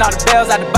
all the bells out the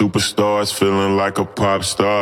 superstars, feeling like a pop star.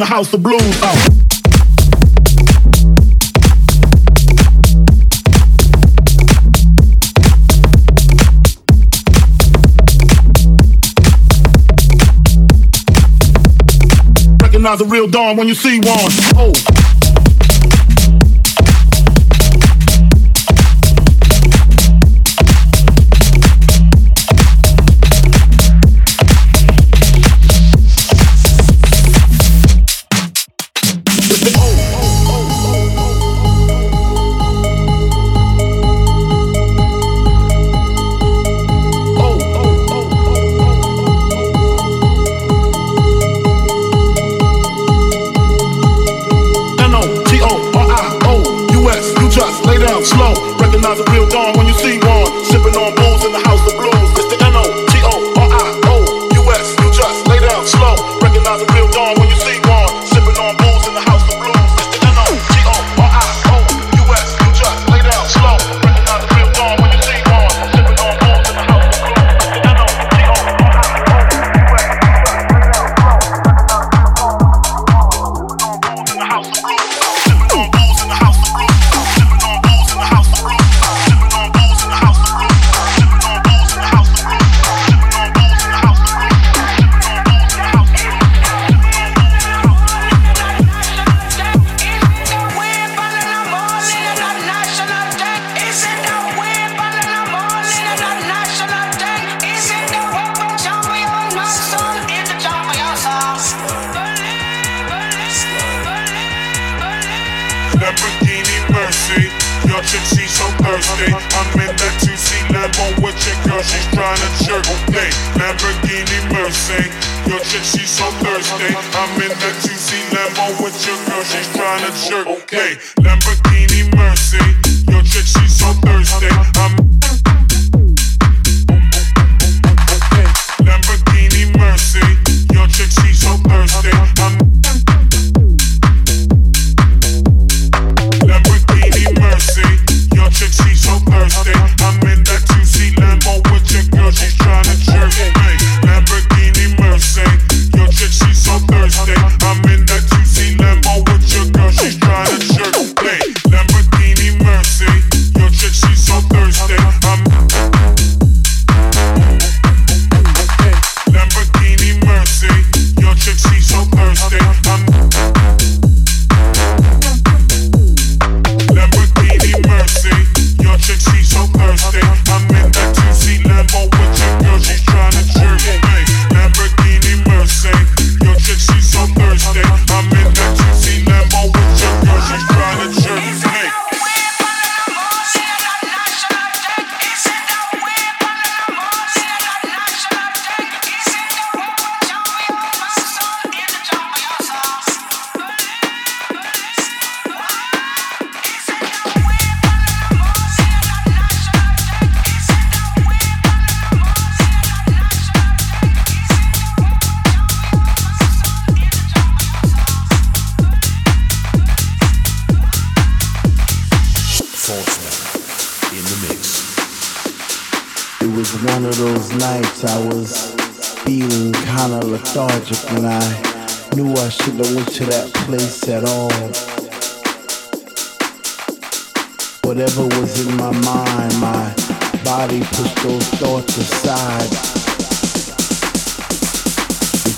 the house of blues. Oh. Recognize a real dawn when you see one. Oh.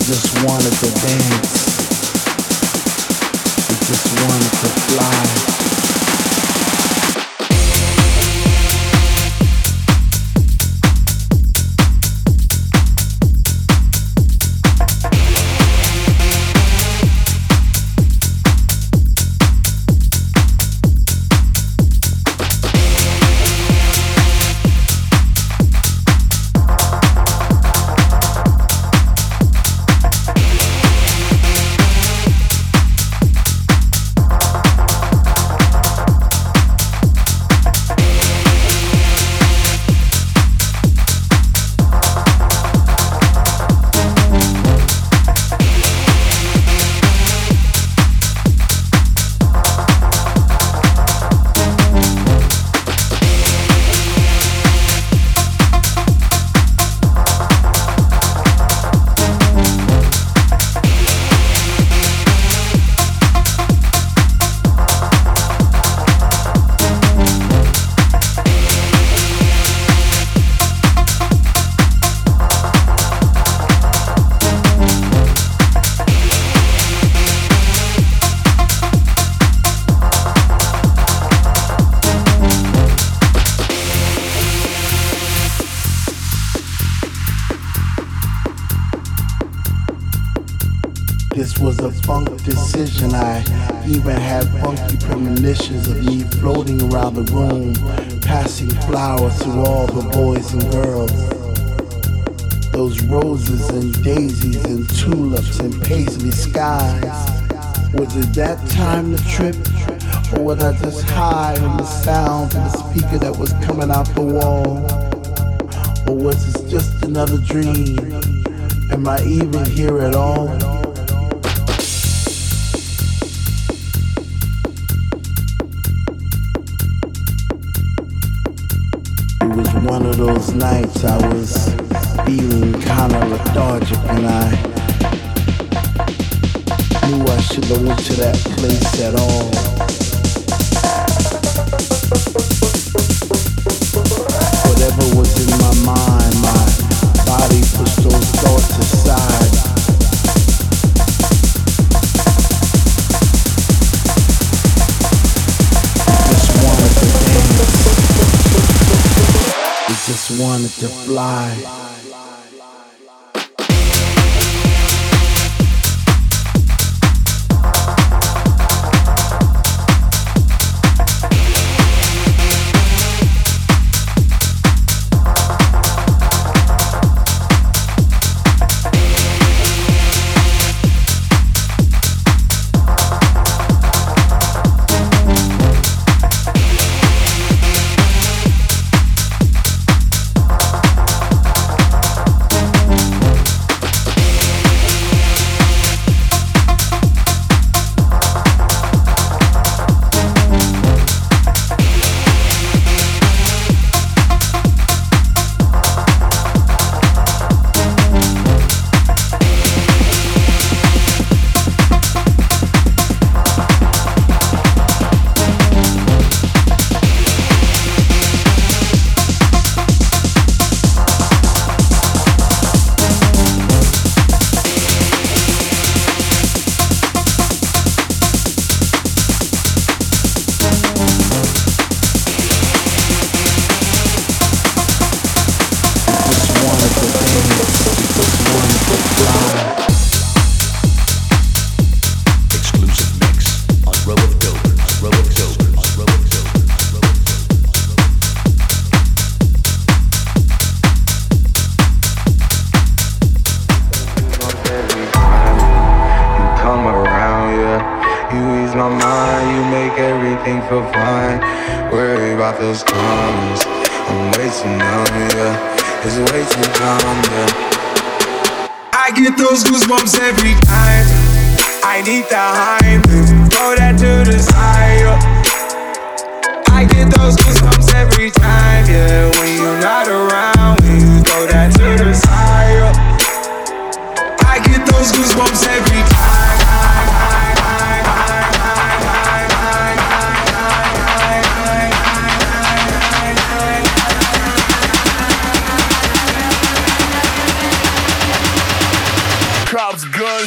just wanted to dance. We just wanted to fly. Around the room, passing flowers to all the boys and girls. Those roses and daisies and tulips and paisley skies. Was it that time to trip? Or was I just high on the sound of the speaker that was coming out the wall? Or was this just another dream? Am I even here at all? one of those nights I was feeling kind of lethargic and I knew I shouldn't have went to that place at all. Whatever was in my mind. wanted to fly.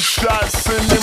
shots in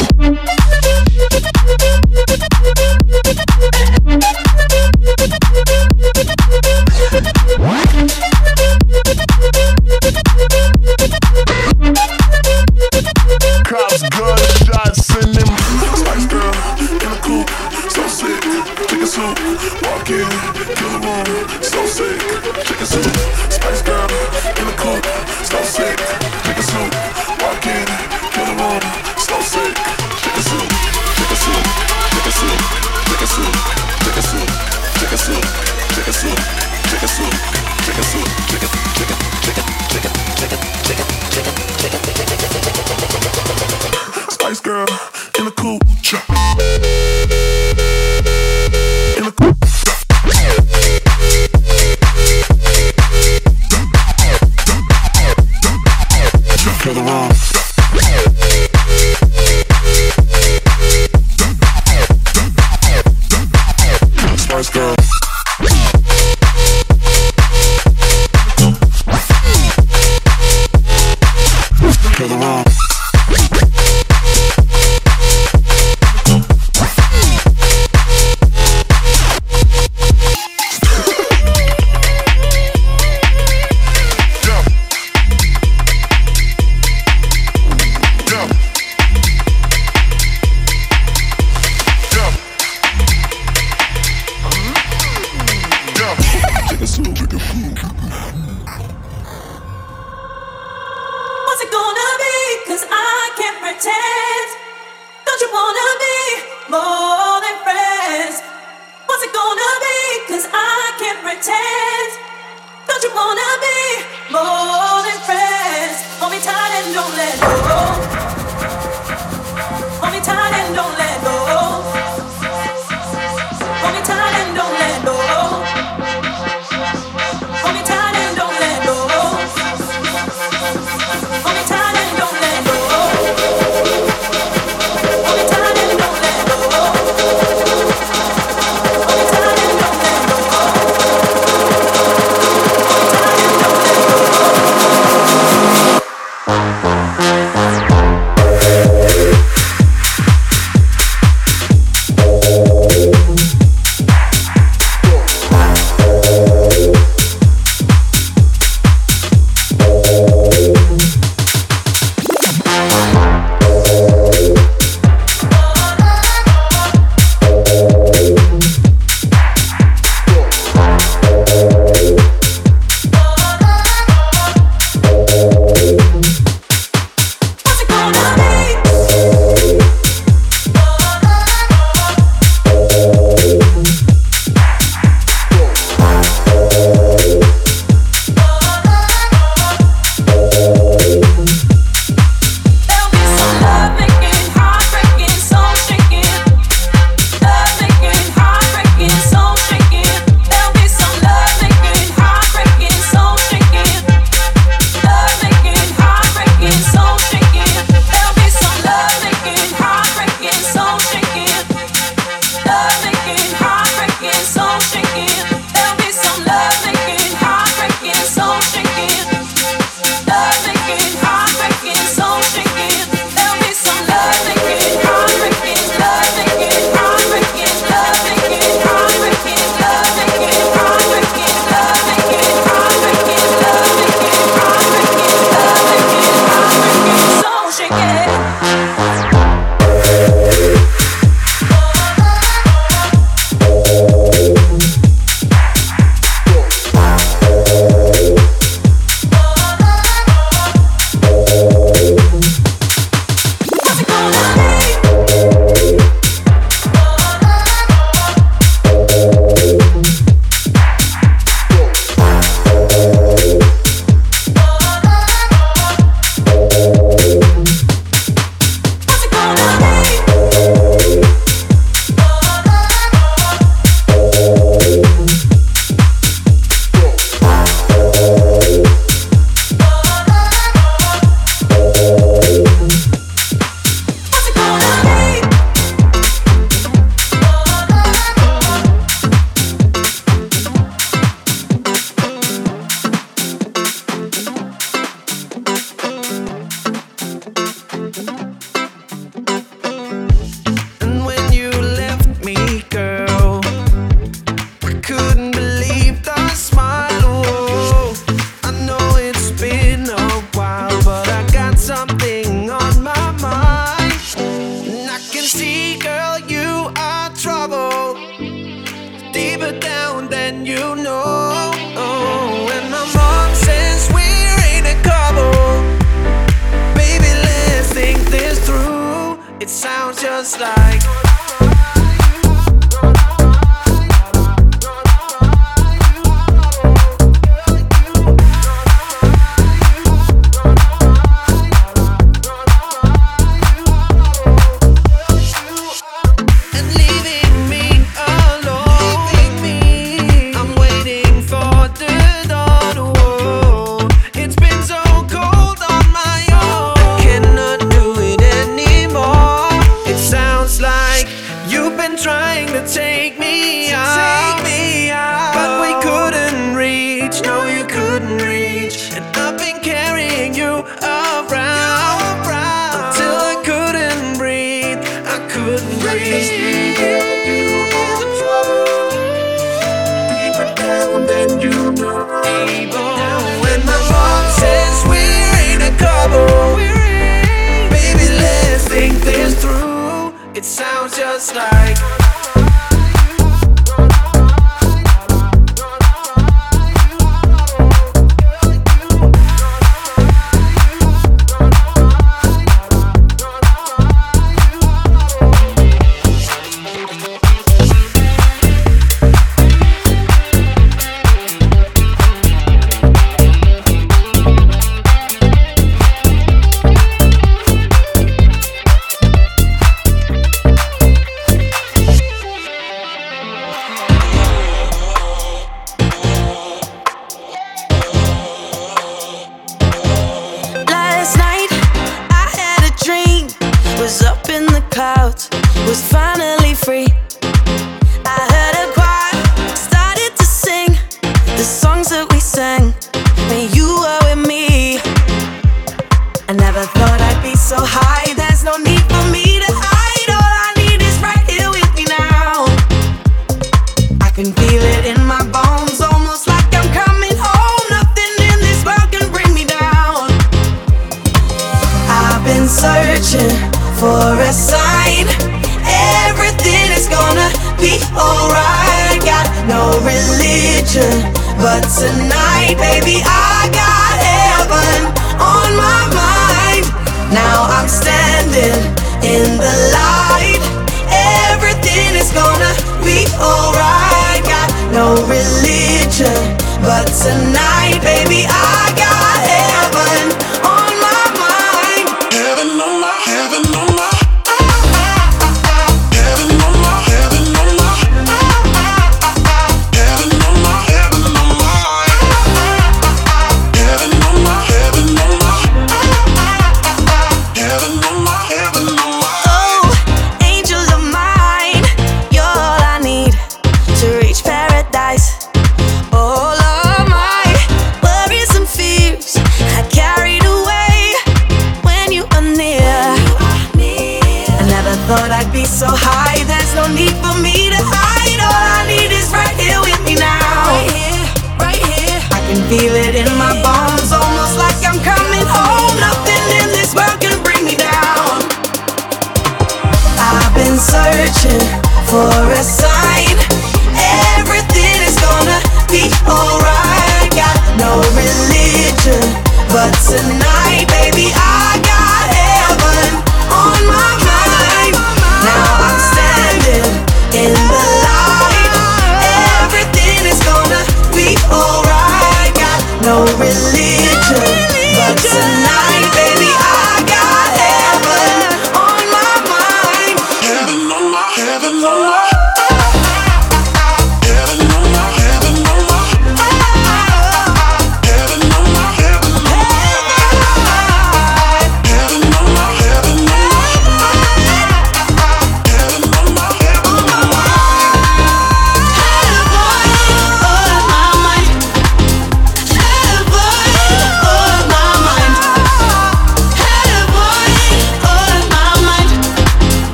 be alright.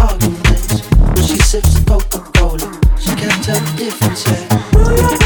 arguments. She sips a Coca Cola. She can't tell the difference. Yeah.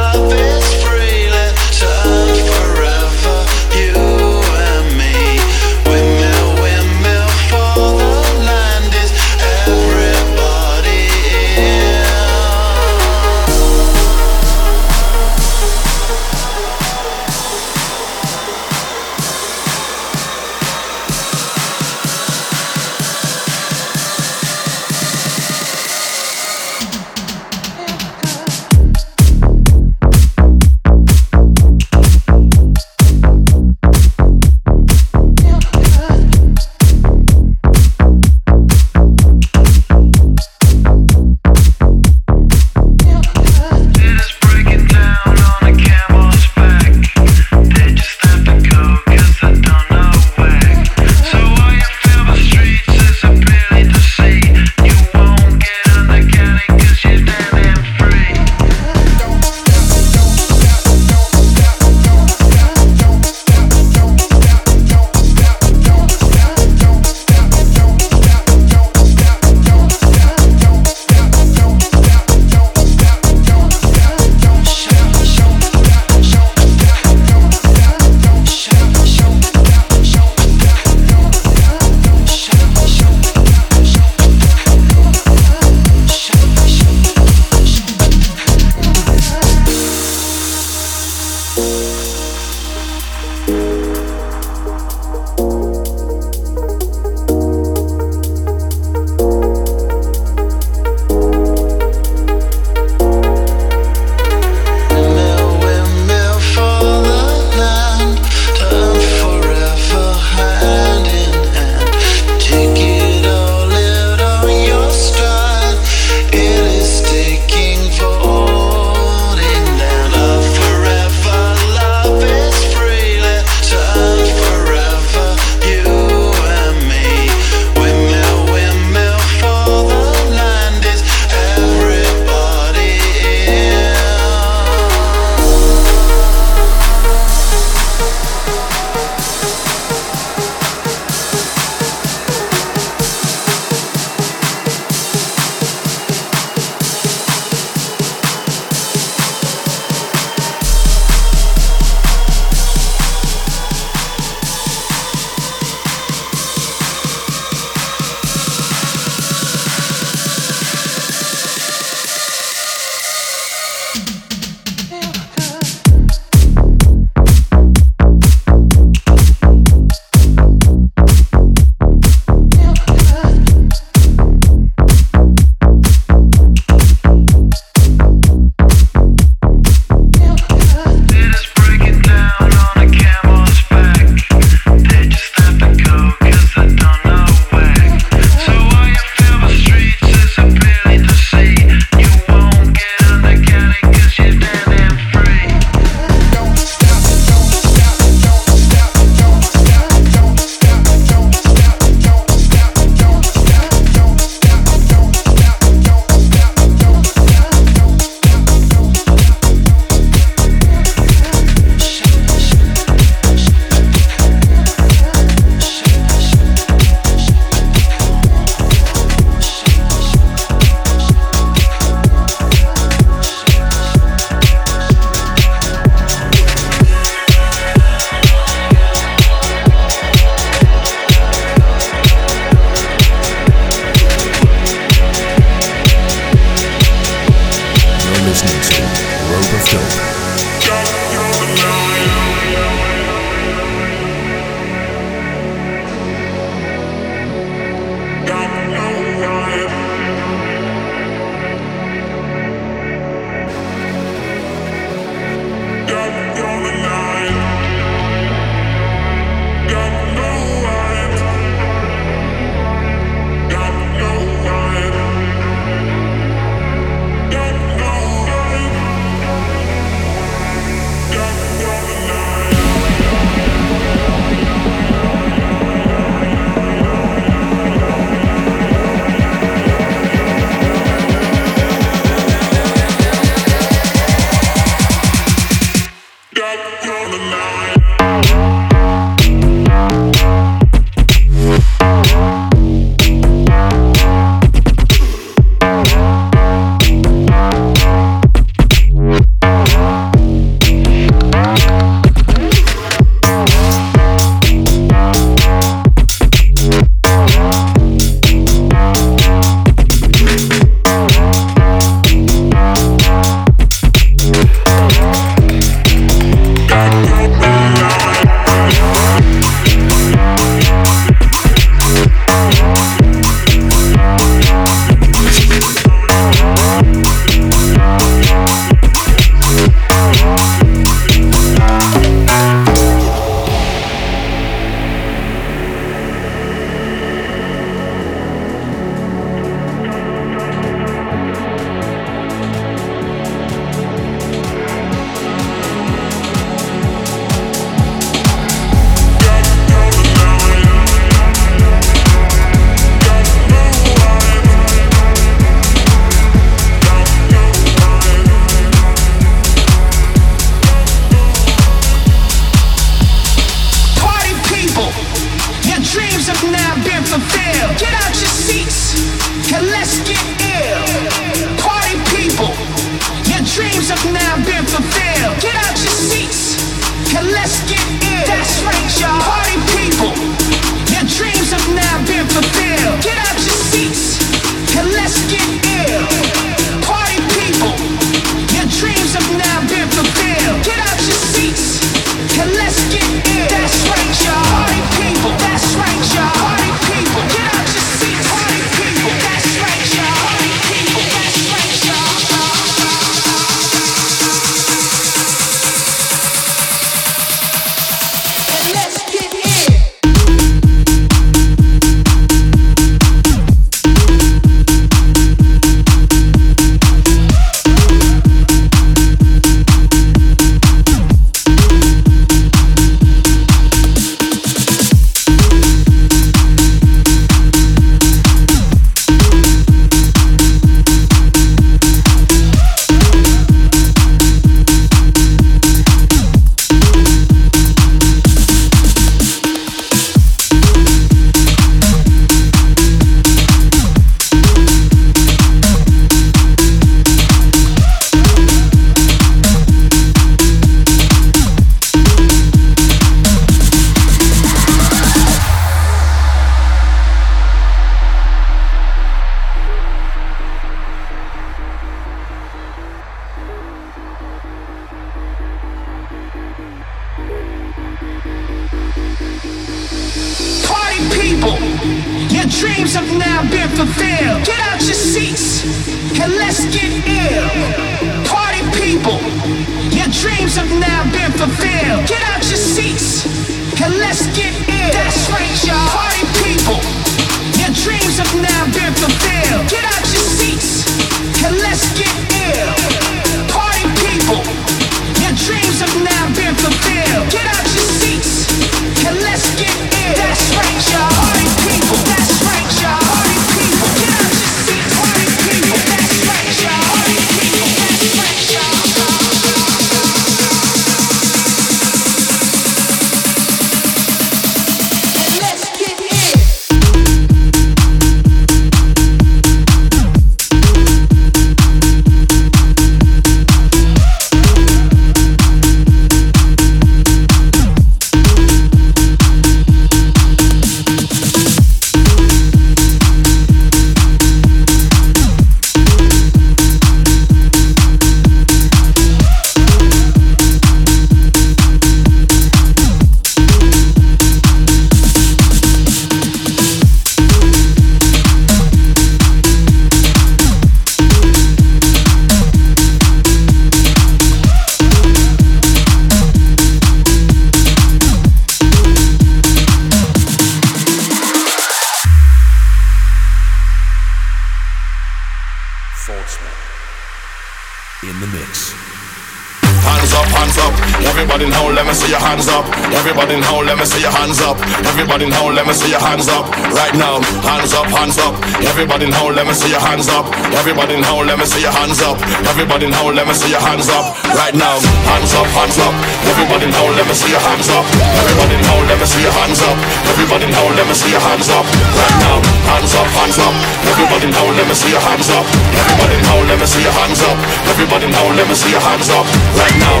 Everybody now, let me see your hands up. Everybody now, let me see your hands up. Everybody now, let me see your hands up. Right now, hands up, hands up. Everybody now, let me see your hands up. Everybody now, let me see your hands up. Everybody now, let me see your hands up. Right now, hands up, hands up. Everybody now, let me see your hands up. Everybody now, let me see your hands up. Everybody now, let me see your hands up. Right now,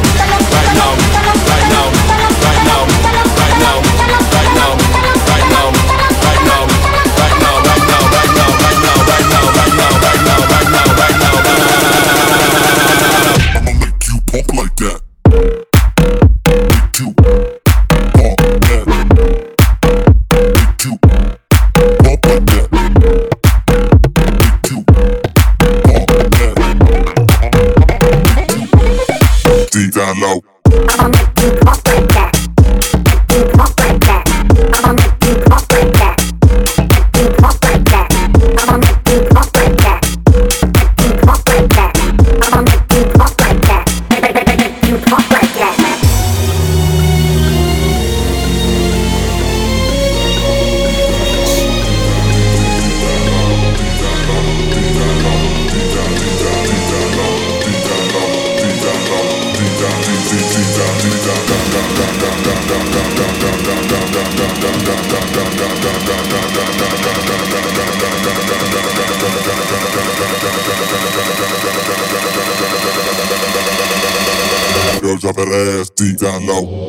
right now, right now, honk like that. feet down low.